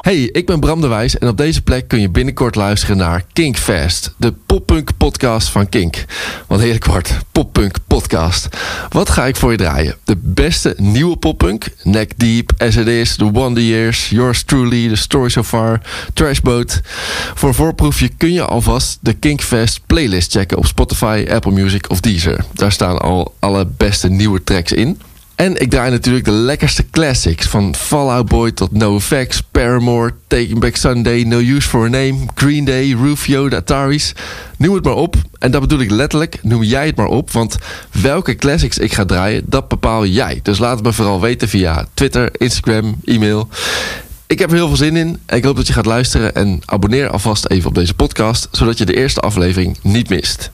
Hey, ik ben Bram de Wijs en op deze plek kun je binnenkort luisteren naar Kinkfest, de poppunk podcast van Kink. Wat heerlijk wordt, poppunk podcast. Wat ga ik voor je draaien? De beste nieuwe poppunk, Neck Deep, As It Is, The Wonder Years, Yours Truly, The Story So Far, Trashboat. Voor een voorproefje kun je alvast de Kinkfest playlist checken op Spotify, Apple Music of Deezer. Daar staan al alle beste nieuwe tracks in. En ik draai natuurlijk de lekkerste classics. Van Fall Out Boy tot NoFX, Paramore, Taking Back Sunday, No Use For A Name, Green Day, Rufio, de Ataris. Noem het maar op. En dat bedoel ik letterlijk. Noem jij het maar op. Want welke classics ik ga draaien, dat bepaal jij. Dus laat het me vooral weten via Twitter, Instagram, e-mail. Ik heb er heel veel zin in. Ik hoop dat je gaat luisteren. En abonneer alvast even op deze podcast. Zodat je de eerste aflevering niet mist.